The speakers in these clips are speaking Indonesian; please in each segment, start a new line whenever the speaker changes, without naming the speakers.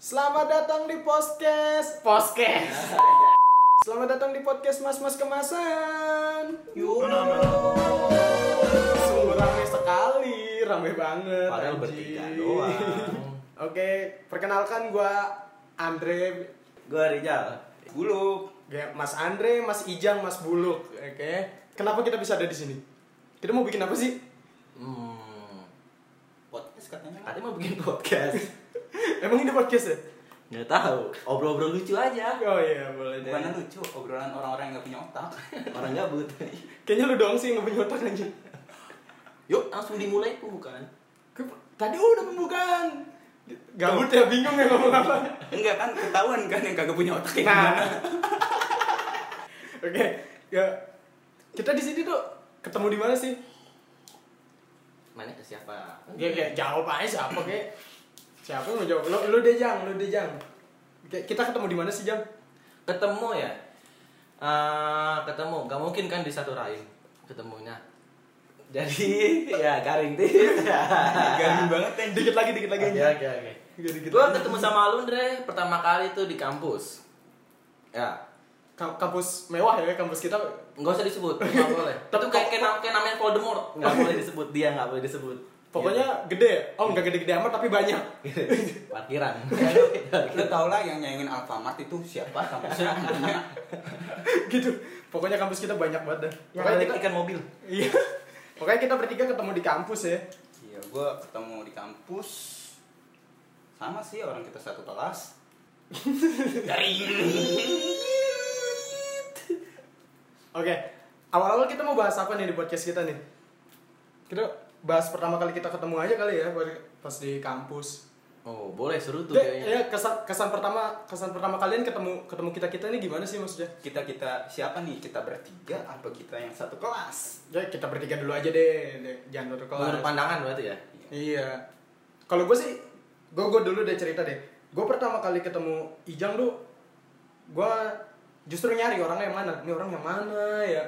Selamat datang di podcast Podcast Selamat datang di podcast Mas-Mas Kemasan
Yuk.
Sungguh rame sekali Rame banget
Padahal
anjing.
bertiga doang.
Oke, perkenalkan gua Andre
Gue Rizal. Buluk.
Ya, Mas Andre, Mas Ijang, Mas Buluk Oke Kenapa kita bisa ada di sini? Kita mau bikin apa sih?
Hmm.
podcast katanya
Katanya mau bikin podcast.
Emang ini podcast ya?
Nggak tahu. Obrol-obrol lucu aja.
Oh iya, boleh deh
bukannya lucu obrolan orang-orang yang gak punya otak
Orang gabut.
Kayaknya lu doang sih yang gak punya otak anjing
Yuk, langsung dimulai bukan?
Ke- Tadi udah pembukaan. Gabut ya bingung ya ngomong apa.
enggak kan ketahuan kan yang kagak punya otak yang
Nah.
gimana
Oke, ya kita di sini tuh ketemu di mana sih?
Mana ke siapa?
Ya kayak jawab aja siapa kayak siapa yang mau jawab? Lu lu deh Jang, lu deh Jang. Kita ketemu di mana sih Jang?
Ketemu ya? Eh, ketemu. Gak mungkin kan di satu rahim ketemunya. Jadi ya garing tit.
garing banget kan
Dikit lagi, dikit lagi
Oke
aja.
oke oke. Gue ketemu sama lu Andre pertama kali tuh di kampus. Ya,
Ka- kampus mewah ya kampus kita.
nggak usah disebut, nggak boleh. Tapi kayak kayak, kayak namanya Voldemort, nggak boleh disebut dia nggak boleh disebut.
Pokoknya gede. Oh, enggak gede-gede amat tapi banyak.
Parkiran.
lu tau lah yang nyanyiin Alfamart itu siapa kampusnya
gitu. Pokoknya kampus kita banyak banget dah.
Yang
Pokoknya kita,
ikan mobil.
iya. Pokoknya kita bertiga ketemu di kampus ya.
iya gua ketemu di kampus sama sih orang kita satu kelas
Oke, awal-awal kita mau bahas apa nih di podcast kita nih? Kita bahas pertama kali kita ketemu aja kali ya pas di kampus.
Oh, boleh seru tuh kayaknya.
ya kesan kesan pertama kesan pertama kalian ketemu ketemu kita kita ini gimana sih maksudnya?
kita kita siapa nih kita bertiga apa kita yang satu kelas
Ya kita bertiga dulu aja deh, deh. jangan satu kelas.
Menurut pandangan berarti ya.
Iya. Kalau gue sih, gue gue dulu deh cerita deh. Gue pertama kali ketemu Ijang tuh, gue justru nyari orangnya yang mana. Ini orang yang mana ya?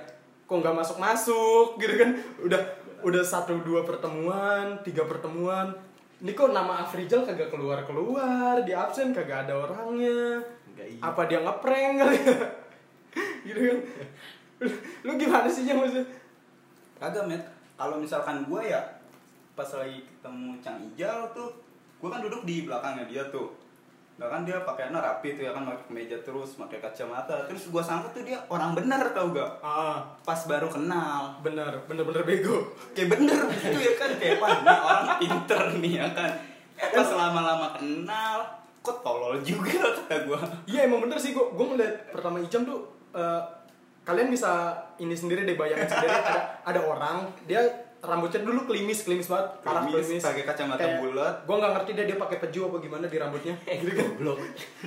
Kok nggak masuk masuk gitu kan? Udah udah satu dua pertemuan, tiga pertemuan. Ini kok nama Afrizal kagak keluar keluar, di absen kagak ada orangnya.
Enggak iya.
Apa dia ngeprank kali ya? gitu kan? Lu, gimana sih Jang maksudnya?
kagak met kalau misalkan gua ya pas lagi ketemu Cang Ijal tuh gua kan duduk di belakangnya dia tuh bahkan dia pakaiannya rapi tuh ya kan pakai kemeja terus pakai kacamata terus gua sangka tuh dia orang bener tau gak?
Ah,
pas baru kenal.
Bener, bener-bener bego.
kayak bener gitu ya kan kayak wah ini orang pinter nih ya kan. Eh, pas lama-lama kenal kok tolol juga kata gua.
Iya emang bener sih gua gua ngeliat pertama Ijam tuh eh, kalian bisa ini sendiri deh bayangin sendiri. Ada ada orang dia rambutnya dulu klimis klimis banget parah
Klimis,
klimis
pakai kacamata
Kayak,
bulat.
gua nggak ngerti deh dia pakai peju apa gimana di rambutnya gitu kan
Goblok.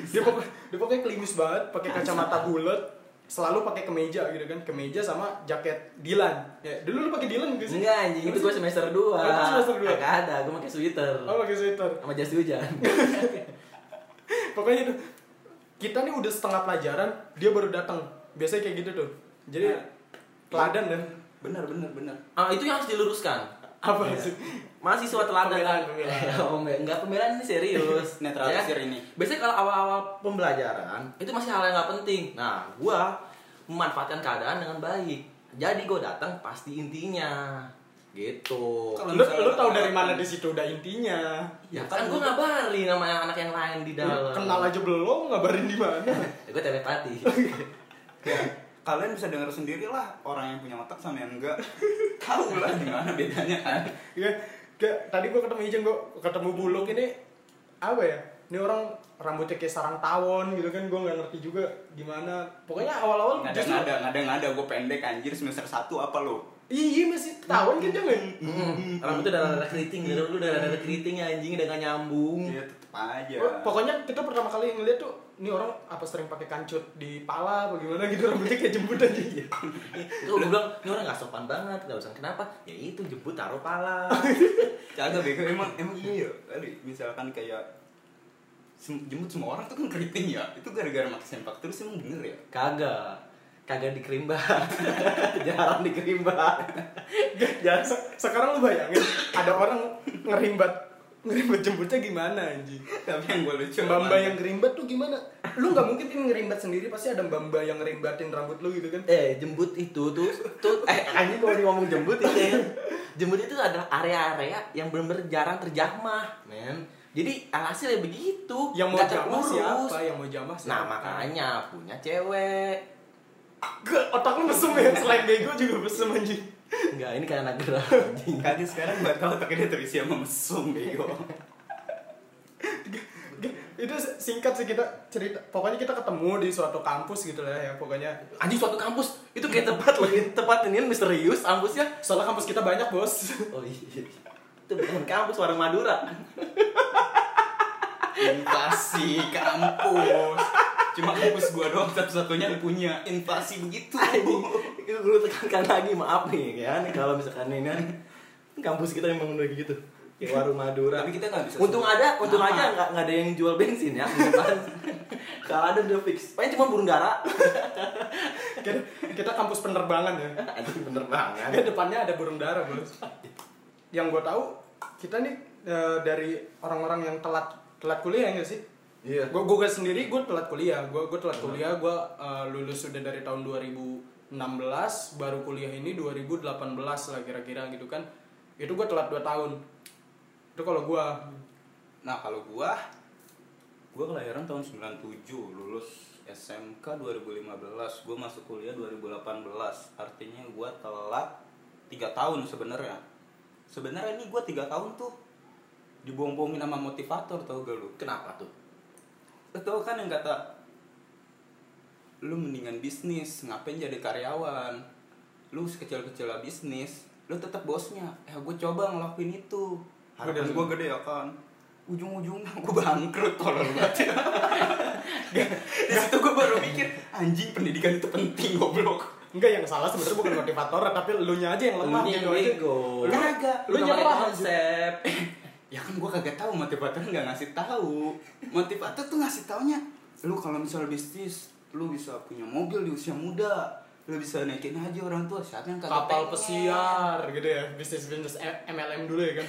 dia pokoknya dia pokoknya klimis banget pakai kacamata bulat selalu pakai kemeja gitu kan kemeja sama jaket Dilan ya dulu lu pakai Dilan gak sih
Enggak anjing, itu gue semester 2.
Oh, itu semester dua.
Enggak ada, gue pakai sweater.
oh pakai sweater
Sama jas hujan.
pokoknya itu kita nih udah setengah pelajaran dia baru datang biasanya kayak gitu tuh jadi
Nah.
teladan dan
bener bener bener
Ah, itu yang harus diluruskan.
apa sih
Mahasiswa teladan
Pembelaan,
kan?
pembelaan.
Oh, enggak, enggak pembelaan ini serius.
Netralisir
Ya.
ini.
Biasanya kalau awal-awal pembelajaran itu masih hal yang nggak penting. Nah, gua memanfaatkan keadaan dengan baik. Jadi gua datang pasti intinya. Gitu.
Kalau
lu lu tahu dari mana di situ udah intinya
Ya kan gua ngabarin sama yang anak yang lain di
Lu
dalam.
kenal aja belum ngabarin di mana
Ya, gue telepati.
ya kalian bisa dengar sendiri lah orang yang punya otak sama yang enggak. Tahu lah gimana bedanya kan?
Ya kayak tadi gua ketemu Ijeng gua ketemu Buluk ini apa ya ini orang rambutnya kayak sarang tawon gitu kan gua nggak ngerti juga gimana. Pokoknya awal-awal
nggak ada nggak ada nggak ada nggak ada gue pendek anjir semester satu apa lo?
Iya masih tawon kan jangan.
Rambutnya udah ada keriting, dari dulu udah ada keriting anjing udah gak nyambung.
ya tetep aja.
Oh, Pokoknya kita pertama kali ngeliat tuh ini orang apa sering pakai kancut di pala apa gimana gitu rambutnya kayak jembut aja.
Tuh gue bilang, ini orang gak sopan banget, gak usah kenapa? Ya itu jemput taruh pala.
Kagak bego emang emang iya kali. Misalkan kayak jemput semua orang tuh kan keriting ya itu gara-gara pakai sempak terus emang bener ya
Kagak. Kagak dikerimbat. Jarang dikerimbat.
Jangan se- sekarang lu bayangin ada orang ngerimbat ngerimbat jemputnya gimana anjing
Tapi yang gue lucu
mbak
emang-
yang ngerimbat tuh gimana lu nggak mungkin kan ngerimbat sendiri pasti ada mbak yang ngerimbatin rambut lu gitu kan
Eh, jembut itu tuh tuh eh anjing kalau ngomong jembut itu ya. Jembut itu adalah area-area yang benar-benar jarang terjamah, men. Jadi alhasilnya begitu.
yang mau jamah siapa yang mau jamah siapa
Nah, makanya punya cewek.
Gue otak lu mesum ya selain bego juga mesum anjing
Enggak, ini karena gerak anjing.
Sekarang gue tau tapi dia terisi sama mesum bego.
itu singkat sih kita cerita pokoknya kita ketemu di suatu kampus gitu lah ya pokoknya
Anjing suatu kampus itu kayak tempat lagi tempat ini misterius kampusnya.
soalnya kampus kita banyak bos
Oh iya. Itu bukan kampus warung Madura.
Invasi kampus. Cuma kampus gua doang satu-satunya yang punya invasi begitu.
Itu perlu tekankan lagi maaf nih kan kalau misalkan ini kan kampus kita emang udah gitu. Kayak warung Madura.
Tapi kita nggak bisa
Untung
sebut
ada, untung
nama.
aja nggak nggak ada yang jual bensin ya. Kalau ada udah fix. Paling cuma burung dara.
kita, kita kampus penerbangan ya
Anjing bener banget.
Kan depannya ada burung dara bos yang gue tahu kita nih eh, dari orang-orang yang telat telat kuliah ya nggak sih?
Iya.
gue gue sendiri gue telat kuliah. Gue gue telat kuliah gue eh, lulus sudah dari tahun 2016 baru kuliah ini 2018 lah kira-kira gitu kan. Itu gue telat 2 tahun. Itu kalau gue
Nah kalau gua Gua kelahiran tahun 97 Lulus SMK 2015 Gua masuk kuliah 2018 Artinya gua telat 3 tahun sebenarnya. Sebenarnya ini gua 3 tahun tuh Dibohong-bohongin sama motivator tau gak lu?
Kenapa tuh?
Lu tau kan yang kata Lu mendingan bisnis Ngapain jadi karyawan? Lu sekecil-kecil bisnis Lu tetap bosnya. Ya gue coba ngelakuin itu. Harapan
Gede.
gue gede ya kan? Ujung-ujungnya gue bangkrut kalau lu banget. Di situ gue baru mikir Anjing pendidikan itu penting goblok.
Enggak yang salah sebenarnya bukan motivator tapi lu nya aja yang lemah
Lu yang
gitu
bego.
Lu-
Kagak,
lu nyerah
konsep.
Ya kan gue kagak tahu motivator nggak ngasih tahu Motivator tuh ngasih taunya Lu kalau misal bisnis Lu bisa punya mobil di usia muda Lu bisa naikin aja orang tua Siapa yang kagak
kapal
pengen?
pesiar gitu ya bisnis bisnis MLM dulu ya kan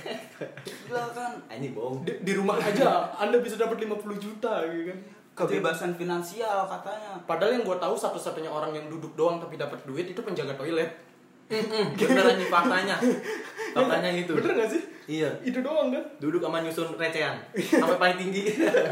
Gila kan
Anjing bohong.
di, di rumah aja anda bisa dapat 50 juta gitu kan
Kebebasan finansial katanya
padahal yang gue tahu satu-satunya orang yang duduk doang tapi dapat duit itu penjaga toilet
Bener anjing faktanya. Faktanya itu.
bener gak sih
Iya.
itu doang kan?
Duduk sama nyusun recehan. Sampai paling tinggi.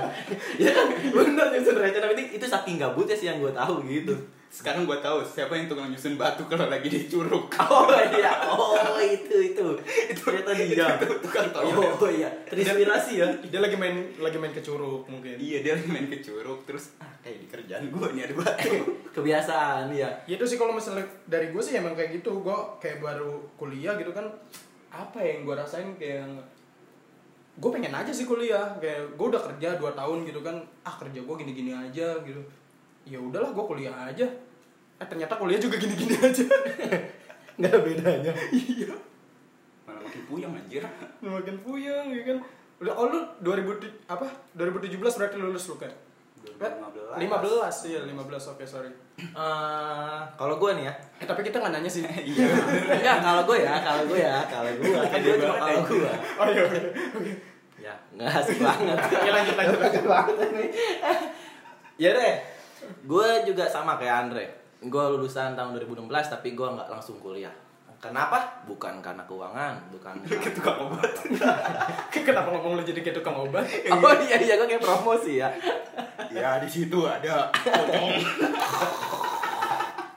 Ya kan? Bener nyusun recehan. Tapi itu saking gabutnya sih yang gue tahu gitu.
Sekarang gue tahu siapa yang tukang nyusun batu kalau lagi di curug
oh iya. Oh itu itu. Itu ternyata dia
itu tukang toilet.
oh iya. Terinspirasi ya.
Dia lagi main lagi main ke curug mungkin.
Iya dia lagi main ke curug Terus ah kayak di kerjaan gue nih ada batu.
Kebiasaan ya
Ya itu sih kalau misalnya dari gue sih emang kayak gitu. Gue kayak baru kuliah gitu kan apa ya yang gue rasain kayak yang gue pengen aja sih kuliah. Kayak gue udah kerja 2 tahun gitu kan. Ah kerja gue gini-gini aja gitu. Ya udahlah gue kuliah aja. Eh ternyata kuliah juga gini-gini aja.
Nggak ada bedanya.
Iya.
Malah makin puyeng anjir.
Makin puyeng ya kan. Udah oh lu 2000 tu- apa? 2017 berarti lulus lu kan
2015.
15 iya 15 oke sorry
Eh, kalau gue nih ya
eh tapi kita nggak nanya sih
Iya
Enggak, kalau gue ya, kalau gue ya, kalau gue, kan gue cuma kalau gue.
oh iya oke oke
Ya, nggak asik banget.
Oke, lanjut, lanjut, lanjut.
Asik banget nih. ya deh, gue juga sama kayak Andre. Gue lulusan tahun 2016, tapi gue nggak langsung kuliah. Kenapa? Bukan karena keuangan, bukan.
Kayak tukang obat.
Kenapa ngomong lu jadi kayak tukang obat?
Oh iya iya, gue kayak promosi ya.
Ya di situ ada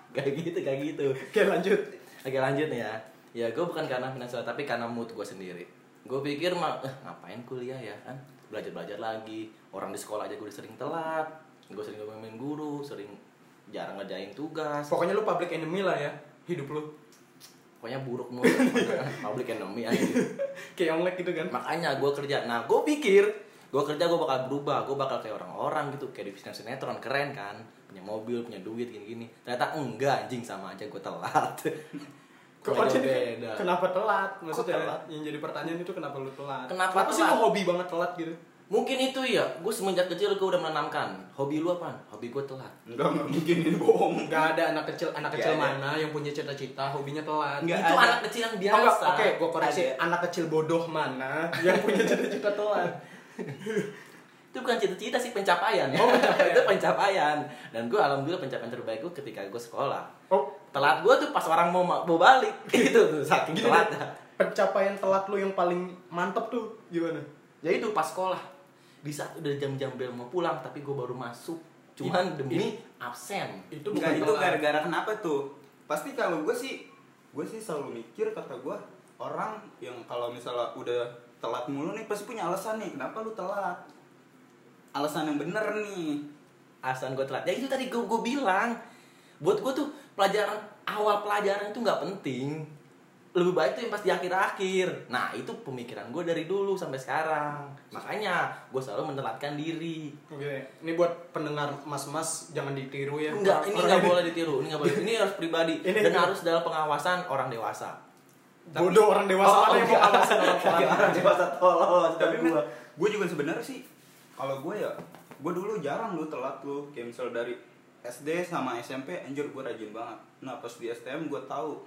Kayak gitu, kayak gitu.
Oke lanjut.
Oke lanjut nih ya. Ya gue bukan karena finansial tapi karena mood gue sendiri. Gue pikir mah eh, ngapain kuliah ya kan belajar belajar lagi. Orang di sekolah aja gue sering telat. Gue sering ngomongin guru, sering jarang ngerjain tugas.
Pokoknya lu public enemy lah ya hidup lu.
Pokoknya buruk mulu. Public enemy aja.
Kayak onglek gitu kan.
Makanya gue kerja. Nah gue pikir gue kerja gue bakal berubah. Gue bakal kayak orang-orang gitu kayak di bisnis sinetron keren kan. Punya mobil, punya duit gini-gini. Ternyata enggak anjing sama aja gue telat.
Kok jadi
beda.
kenapa telat? Maksudnya
telat?
yang jadi pertanyaan itu kenapa lu telat?
Kenapa
sih
telat?
lu hobi banget telat gitu?
Mungkin itu ya, gue semenjak kecil gue udah menanamkan Hobi lu apa? Hobi gue telat
Enggak, enggak mungkin ini bohong.
Nggak ada anak kecil anak kecil
ada.
mana yang punya cita-cita hobinya telat.
Nggak
Itu
ada.
anak kecil yang
enggak,
biasa
Oke, gue koreksi.
Ada.
Anak kecil bodoh mana yang punya cita-cita telat?
Itu bukan cita-cita sih pencapaian ya
Oh, pencapaian.
Itu pencapaian Dan gue alhamdulillah pencapaian terbaik gue ketika gue sekolah
Oh,
Telat gue tuh pas orang mau mau balik Gitu tuh, saking
gini
telat.
Pencapaian telat lu yang paling mantep tuh gimana?
Jadi itu pas sekolah Di saat udah jam-jam bel mau pulang Tapi gue baru masuk. Cuman demi absen.
Itu bukan
itu gara-gara kenapa tuh? Pasti kalau gue sih, gue sih selalu mikir kata gue orang yang kalau misalnya udah telat mulu nih pasti punya alasan nih kenapa lu telat. Alasan yang bener nih.
Alasan gue telat. Ya itu tadi gue, gue bilang Buat gue tuh pelajaran Awal pelajaran itu nggak penting lebih baik tuh yang pas di akhir-akhir. Nah itu pemikiran gue dari dulu sampai sekarang. Makanya gue selalu menelatkan diri.
Oke, ini buat pendengar mas-mas jangan ditiru ya.
Enggak, ini
Orang
nggak boleh ditiru. Ini nggak boleh. Ini harus pribadi
Ini-
dan harus dalam pengawasan orang dewasa.
Bodoh orang dewasa
Oh,
mana yang mau ngawasin orang
Orang dewasa tolol.
Tapi men, gue juga sebenarnya sih kalau gue ya, gue dulu jarang lu telat lu kayak misal dari SD sama SMP anjir gue rajin banget. Nah pas di STM gue tahu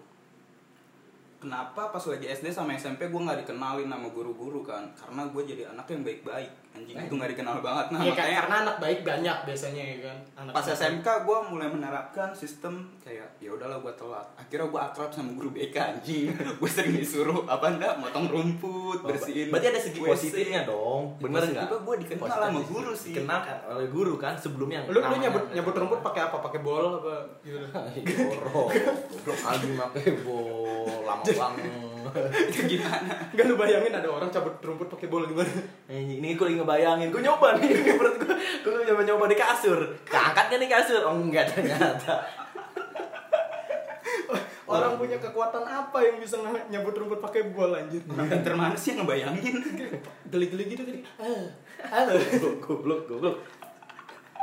kenapa pas lagi SD sama SMP gue nggak dikenalin sama guru-guru kan? Karena gue jadi anak yang baik-baik anjing itu nggak dikenal banget nah
kan,
makanya
karena anak baik banyak biasanya ya kan. Anak
pas SMK gue mulai menerapkan sistem kayak ya udahlah gue telat akhirnya gue akrab sama guru BK anjing gue sering disuruh apa enggak motong rumput bersihin
Oh, Berarti ada segi
WC.
positifnya dong. Bener nggak?
gua dikenal
Positif
sama guru sih.
Dikenal kan oleh guru kan sebelumnya.
Lu lu nyebut nyebut rumput pakai apa? Pakai bol apa gitu.
Jorok. Goblok kali pakai bol lama banget.
gimana
Enggak lu bayangin ada orang cabut rumput pakai bol gimana?
Eh, Ini gue lagi ngebayangin, gue nyoba nih, menurut gue, gue nyoba nyoba di kasur, keangkat gak nih kasur? Oh enggak ternyata.
Orang punya kekuatan apa yang bisa nyebut rumput pakai bol anjir?
orang pinter mana sih yang ngebayangin
Geli-geli gitu tadi. Ah, ah.
goblok, goblok.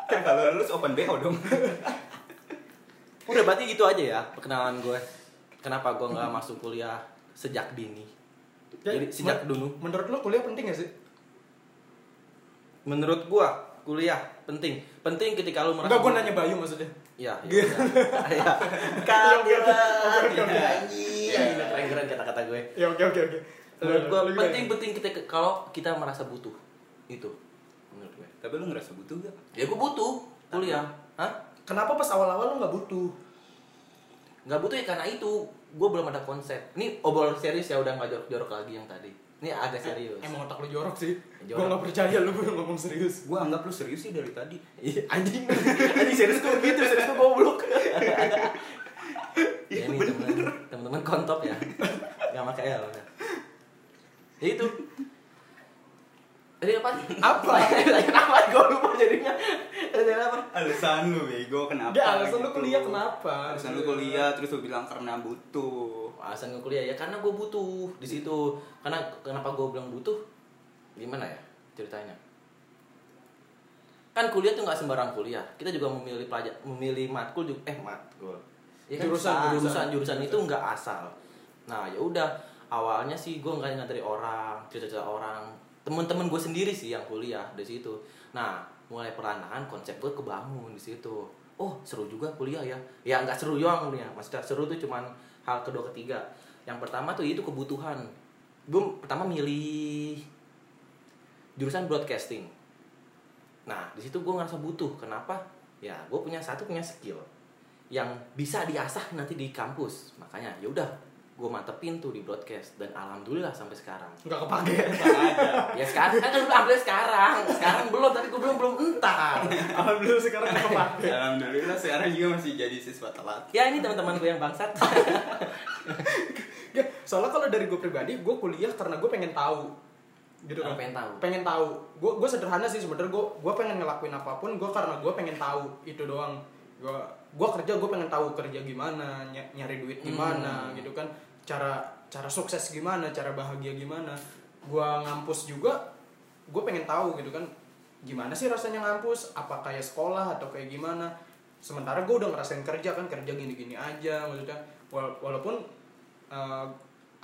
kan kalau lulus open BO dong
Udah berarti gitu aja ya perkenalan gue. Kenapa gue nggak masuk kuliah sejak dini? Jadi sejak
men-
dulu.
Menurut lu kuliah penting gak sih?
Menurut gue kuliah penting. Penting ketika lu merasa.
Enggak, gua nanya Bayu maksudnya.
Ya,
Gitu.
ya. ya.
Oke, oke.
Anjing. Iya, keren-keren kata-kata gue.
Ya oke oke oke.
Menurut gue
Lu gimana?
penting-penting kita kalau kita merasa butuh. Itu menurut gue.
tapi lu ngerasa butuh gak
Ya gue butuh kuliah. Hah?
Kenapa pas awal-awal lu nggak butuh?
Nggak butuh ya karena itu gue belum ada konsep. Ini obrolan serius ya udah nggak jorok-jorok lagi yang tadi. Ini agak serius.
Emang otak lu jorok sih.
Jorok.
Gua nggak percaya lu baru ngomong serius.
gue anggap lu serius sih dari tadi
Iya, anjing. Anjing serius gue gitu, serius gue goblok. ya, ini teman teman-teman kontop ya. Gak pakai L. udah. Ya itu. Tadi apa?
Apa?
Kenapa gue lupa?
Alasan lu bego kenapa
Ya alasan lu
gitu.
kuliah kenapa?
alasan lu kuliah terus lu bilang karena butuh
Alasan gue kuliah ya karena gue butuh di situ. Karena kenapa gue bilang butuh? Gimana ya ceritanya? Kan kuliah tuh nggak sembarang kuliah. Kita juga memilih pelajar, memilih matkul juga eh matkul. Ya kan,
Jurusan,
jurusan,
jurusan.
jurusan, itu nggak asal. Nah ya udah awalnya sih gue nggak dari orang, cerita-cerita orang, temen-temen gue sendiri sih yang kuliah di situ. Nah mulai perlahan konsep gue kebangun di situ. Oh seru juga kuliah ya. Ya nggak seru doang ya. Maksudnya seru tuh cuman hal kedua ketiga. Yang pertama tuh itu kebutuhan. Gue pertama milih jurusan broadcasting. Nah, di situ gue ngerasa butuh. Kenapa? Ya, gue punya satu punya skill yang bisa diasah nanti di kampus. Makanya, ya udah, gue mantepin tuh di broadcast dan alhamdulillah sampai sekarang.
Nggak kepake.
Ya sekarang kan gue ambil sekarang, sekarang belum, tapi gue belum belum entar.
Alhamdulillah sekarang nggak kepake.
alhamdulillah sekarang juga masih jadi siswa telat
Ya ini teman-teman gue yang bangsat.
Ya, soalnya kalau dari gue pribadi, gue kuliah karena gue pengen tahu. Gitu kan.
pengen tahu.
Pengen tahu. Gue gue sederhana sih sebenarnya gue gue pengen ngelakuin apa pun gue karena gue pengen tahu itu doang. Gue gue kerja gue pengen tahu kerja gimana, ny- nyari duit gimana
Hmm.
gitu kan. Cara cara sukses gimana, cara bahagia gimana. Gue ngampus juga gue pengen tahu gitu kan gimana sih rasanya ngampus? Apa kayak sekolah atau kayak gimana? Sementara gue udah ngerasain kerja kan kerja gini-gini aja maksudnya. Wala- walaupun eh,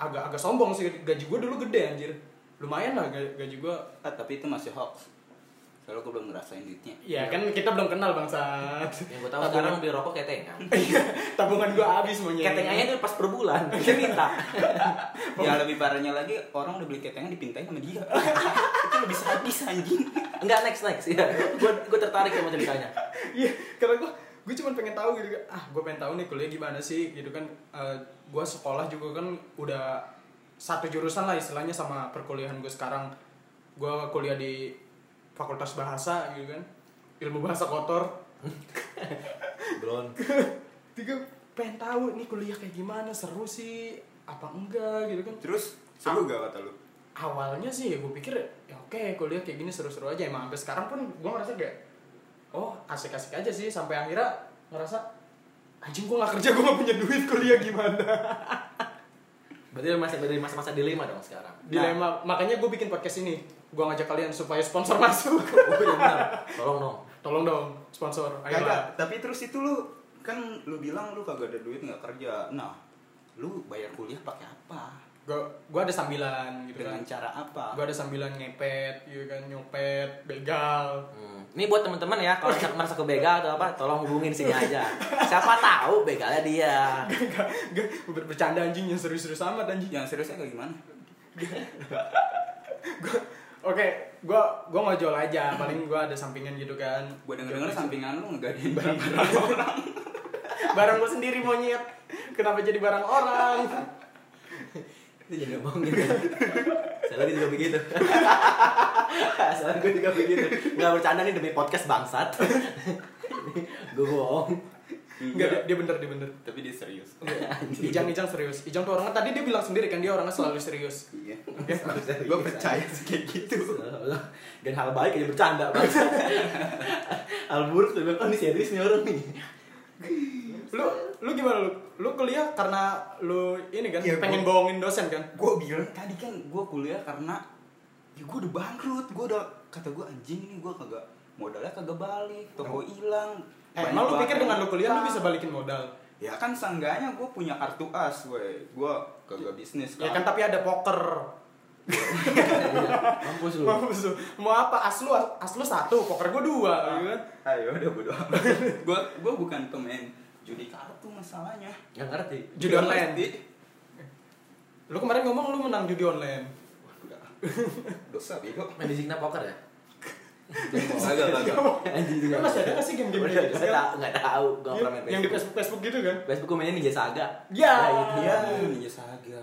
agak agak sombong sih gaji gue dulu gede anjir. Lumayan lah gaji gue
Ah, tapi itu masih hoax soalnya gue belum ngerasain duitnya
ya kan kita belum kenal bangsat
Yang gue tahu sekarang beli rokok ketengan.
tabungan gue habis maunya
Ketengannya itu pas per bulan, dia minta.
yang lebih parahnya lagi orang udah beli ketengan dipintain sama dia itu lebih sadis anjing
Enggak next next ya. Gue gue tertarik sama ceritanya.
Iya, karena gue gue cuma pengen tahu gitu kan. Ah, gue pengen tahu nih kuliah gimana sih gitu kan. Eh gue sekolah juga kan udah satu jurusan lah istilahnya sama perkuliahan gue sekarang. Gue kuliah di Fakultas Bahasa gitu kan. Ilmu bahasa kotor.
Belum.
Tiga pengen tahu nih kuliah kayak gimana, seru sih apa enggak gitu kan.
terus seru gak kata lu
Awalnya sih ya gue pikir ya oke kuliah kayak gini seru-seru aja emang sampai sekarang pun gue ngerasa kayak oh asik-asik aja sih sampai akhirnya ngerasa anjing gue gak kerja gue gak punya duit kuliah gimana
Berarti masih dari masa-masa dilema dong sekarang.
dilema makanya gue bikin podcast ini gue ngajak kalian supaya sponsor masuk.
Oh iya benar. Tolong dong.
tolong dong sponsor. Ayo lah.
Tapi terus itu lu kan lu bilang lu kagak ada duit nggak kerja. Nah lu bayar kuliah pakai apa?
Gue gue ada sambilan gitu
dengan
kan.
cara apa?
Gue ada sambilan ngepet gitu kan nyopet begal.
Hmm. Ini buat teman-teman ya, kalau merasa ke begal atau apa, tolong hubungin sini aja. Siapa tahu begalnya dia.
gak, gak, ber- bercanda anjing yang serius-serius amat anjing.
Yang seriusnya kayak gimana?
Gua- Oke, gua gua mau jual aja, paling gua ada sampingan gitu kan.
gue denger denger sampingan lu ngegadein barang-barang orang
barang gua sendiri monyet. Kenapa jadi barang orang?
Itu jadi ngomongin kan. Saya lagi juga begitu. Saya gue juga begitu. Nggak bercanda nih demi podcast bangsat. gue bohong.
Enggak, dia, dia bener, dia bener.
tapi dia serius
Ijang Ijang serius. Ijang tuh orangnya tadi dia bilang sendiri kan dia orangnya selalu serius.
iya
Oke.
gue percaya sih kayak gitu
Dan hal baik aja bercanda bangsat. hal buruk tuh bilang, oh ini serius nih orang nih.
Lu lu gimana lu? Lu kuliah karena lu ini kan
Iya,
pengen
gua-
bohongin dosen kan?
gue bilang tadi kan gue kuliah karena ya gue udah bangkrut gue udah kata gue anjing nih gue kagak modalnya kagak balik toko hilang
Eh, emang lu pikir dengan lu kuliah lu bisa balikin modal?
ya kan seenggaknya gue punya kartu as gue gue kagak bisnis
Ya kan tapi ada poker.
Mampus lu.
Mampus lu. Mau apa? As lu, as lu satu, poker gua dua, gitu kan?
ayo udah bodo gue gue bukan pemain judi kartu masalahnya
Nggak ngerti.
Judi online.
ngerti.
Lu kemarin ngomong lu menang judi online.
Udah. dosa bego
Main di Signa Poker ya? Anjing juga.
Masih ada nggak sih game-game kayak gitu
Nggak
sekarang?
tahu, nggak tahu.
Yang,
pernah main
yang di
Facebook.
Facebook Facebook gitu kan?
Facebook gue mainnya Ninja Saga.
Ya.
itu.
iya iya saga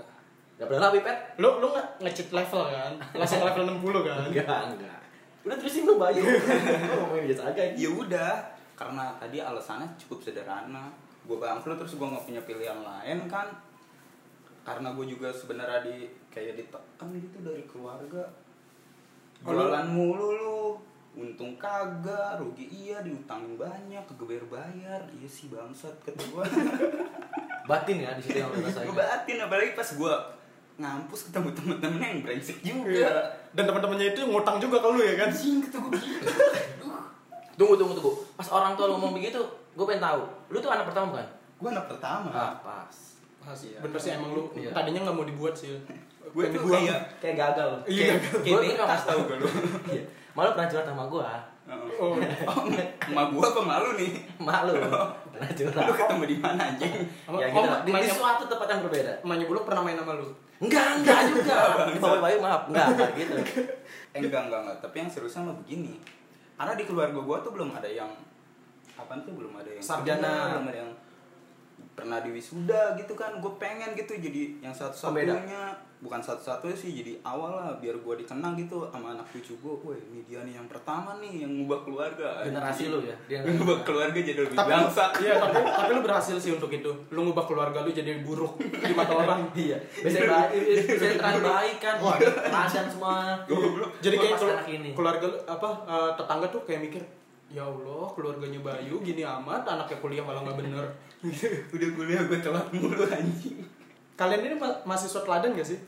Gak pernah lah, Pipet?
Lu lu nge nge-cheat level kan? Langsung level 60 kan?
Enggak, enggak. Udah terusin lu Bayu. Ngomongin Ninja Saga.
ya udah karena tadi alasannya cukup sederhana gue bangkrut terus gue nggak punya pilihan lain kan karena gue juga sebenarnya di kayak ditekan gitu dari keluarga
Oh,
jualan mulu lu untung kagak rugi iya diutangin banyak kegeber bayar iya sih bangsat kata gue
Batin ya di situ yang lu rasain.
gue batin apalagi pas gue ngampus ketemu temen-temen yang brengsek juga
Iya. Dan teman-temannya itu ngutang juga ke lu ya kan?
gue gitu
Tunggu, tunggu, tunggu. Pas orang tua lu ngomong begitu, gue pengen tahu. Lu tuh anak pertama bukan?
gue anak pertama
Ah, pas.
Pas,
Iya.
bener sih emang lu
Iya.
tadinya nggak mau dibuat sih.
gue tuh
dibuang.
kayak
Kayak gagal.
Iya.
kayak kayak gue lu
Iya. Malu pernah curhat sama gue.
Oh.
Oh, emak gua apa malu nih?
Malu. Pernah curhat.
Lu ketemu di mana anjing?
Sama-
Ya
oh,
gitu lah. Di, di suatu tempat yang berbeda.
Emaknya Buluk pernah main sama lu.
Enggak, enggak juga. Di bawah Bayu maaf, enggak, enggak gitu.
Eh, enggak, enggak, enggak. Tapi yang seriusnya mah begini. Karena di keluarga gua tuh belum ada yang apa tuh belum ada yang
Sarjana.
belum ada yang pernah di wisuda gitu kan gue pengen gitu jadi yang satu-satunya bukan satu-satunya sih jadi awal lah biar gue dikenang gitu sama anak cucu gue wah ini dia nih yang pertama nih yang ngubah keluarga
Generasi lu ya. Dia
ngubah keluarga jadi lebih
Tapi
bangsat
iya, tapi tapi lu berhasil sih untuk itu. Lu ngubah keluarga lu jadi buruk di mata orang.
Iya, biasanya baik, biasanya baik kan. Wah, Ladan semua.
Jadi kayak keluarga lu- apa eh, tetangga tuh kayak mikir, ya Allah keluarganya Bayu gini amat, anaknya kuliah malah nggak bener.
udah kuliah gue telat mulu anjing
Kalian ini ma- mahasiswa teladan gak sih?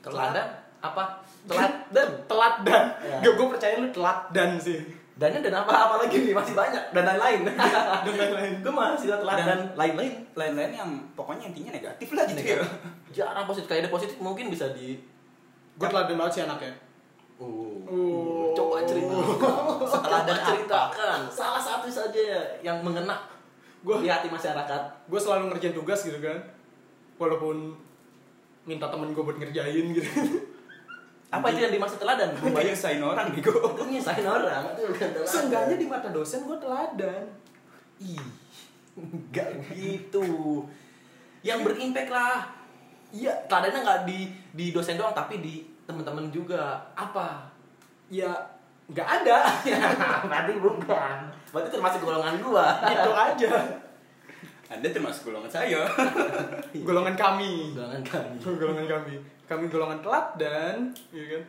Teladan apa? Telat dan
Telat dan.
Ya.
Gue gue percaya lu telat dan sih.
dannya dan apa apa lagi nih masih banyak dan lain-lain.
Dan lain-lain.
Gue masih telat
Dan-
dan lain-lain.
lain-lain yang pokoknya intinya negatif lah gitu ya
Jarang positif kayak ada positif mungkin bisa di
gue teladan banget sih anaknya
Uh.
Uh.
Teladan apa?
ceritakan. Salah satu saja yang mengena
Gua-
di hati masyarakat.
gue selalu ngerjain tugas gitu kan walaupun minta temen gue buat ngerjain gitu
Apa itu yang dimaksud teladan?
Gue nyusahin orang nih gue.
Itu nyusahin orang,
seenggaknya di mata dosen gue teladan
Ih, enggak gitu. Yang berimpact lah. Iya, teladannya nggak di di dosen doang, tapi di teman-teman juga. Apa?
ya nggak ada
Berarti bukan. Berarti termasuk golongan gua.
gitu aja
Anda termasuk golongan saya.
golongan kami
Golongan kami.
golongan kami kami golongan teladan ya kan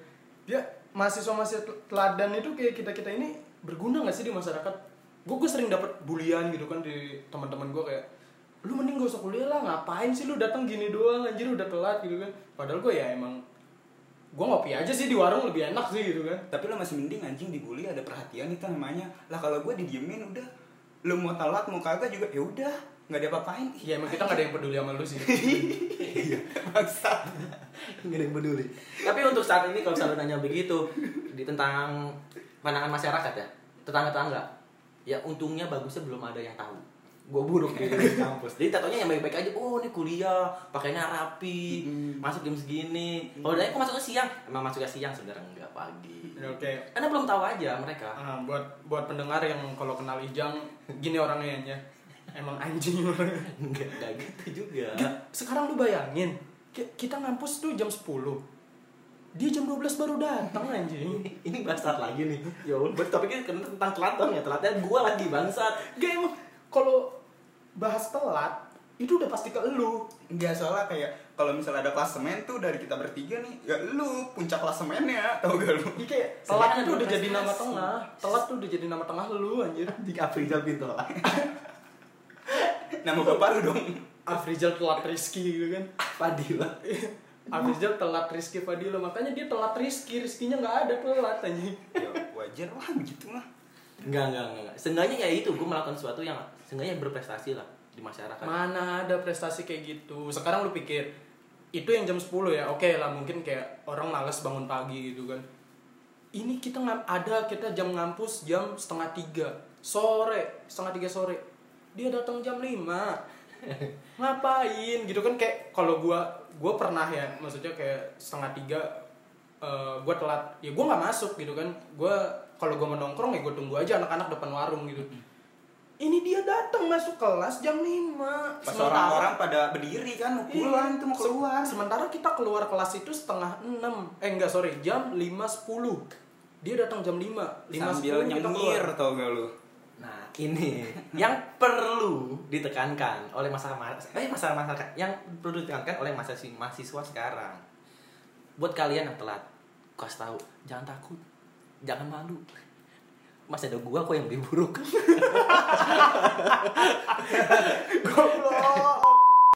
dia mahasiswa mahasiswa teladan itu kayak kita kita ini berguna nggak sih di masyarakat gue gue sering dapat bulian gitu kan di teman-teman gue kayak lu mending gak usah kuliah lah ngapain sih lu datang gini doang anjir udah telat gitu kan padahal gue ya emang gue ngopi aja sih di warung lebih enak sih gitu kan
Tapi lo masih mending anjing dibully ada perhatian itu namanya. Lah kalau gue didiemin udah lu mau telat mau kagak juga ya udah nggak ada apa-apain.
ya emang kita nggak ada yang peduli sama lu sih
Maksa.
Nggak ada yang peduli. Tapi untuk saat ini kalau selalu nanya begitu di tentang pandangan masyarakat ya, tetangga-tetangga, ya untungnya bagusnya belum ada yang tahu. Gue buruk di kampus. Jadi tatonya yang baik-baik aja. Oh ini kuliah, pakainya rapi, masuk jam segini. Kalau dari aku masuknya siang, emang masuknya siang sebenarnya enggak pagi.
oke
Karena belum tahu aja mereka.
Ah, buat buat pendengar yang kalau kenal Ijang gini orangnya ya emang anjing orangnya
Enggak, enggak gitu juga.
Gak, sekarang lu bayangin ki- kita ngampus tuh jam 10 dia jam 12 baru datang anjing
ini bangsat lagi nih. Ya udah, tapi kan tentang telat dong ya. Telatnya gua lagi bangsat.
gak emang kalau bahas telat itu udah pasti ke lu
Enggak soalnya kayak kalau misalnya ada klasemen tuh dari kita bertiga nih, ya lu puncak klasemennya, tau gak lu?
Iya kayak telat itu udah jadi nama tengah telat tuh udah jadi nama tengah lu anjir
Di Afrizal Pinto lah.
Nama bapak lu dong.
Afrizal telat Rizky gitu kan
Fadila.
Afrizal telat Rizky Fadila makanya dia telat Rizky Rizkynya nggak ada telat anjing
Ya wajar lah begitu mah.
Enggak, enggak, enggak. enggak. Seenggaknya ya itu, gue melakukan sesuatu yang seenggaknya berprestasi lah di masyarakat.
Mana ada prestasi kayak gitu. Sekarang lu pikir itu yang jam 10 ya. Oke lah mungkin kayak orang males bangun pagi gitu kan. Ini kita ngam ada kita jam ngampus jam setengah tiga sore setengah tiga sore dia datang jam 5 ngapain gitu kan kayak kalau gua gua pernah ya maksudnya kayak setengah tiga eh, gua telat. Ya gua nggak masuk gitu kan. Gua kalau gua mau nongkrong ya gua tunggu aja anak-anak depan warung gitu. Ini dia datang masuk kelas jam 5
Pas orang-orang pada berdiri kan mau pulang
Iya.
tuh mau keluar.
Se- Sementara kita keluar kelas itu setengah 6 Eh enggak sorry jam 5.10 Dia datang jam 5 5.10
Sambil nyengir tau gak lu?
Nah, ini yang perlu ditekankan oleh masyarakat, eh masyarakat masyarakat yang perlu ditekankan oleh mahasiswa sekarang. Buat kalian yang telat, kasih tahu, jangan takut, jangan malu. Masih ada gua kok yang lebih buruk.
Goblok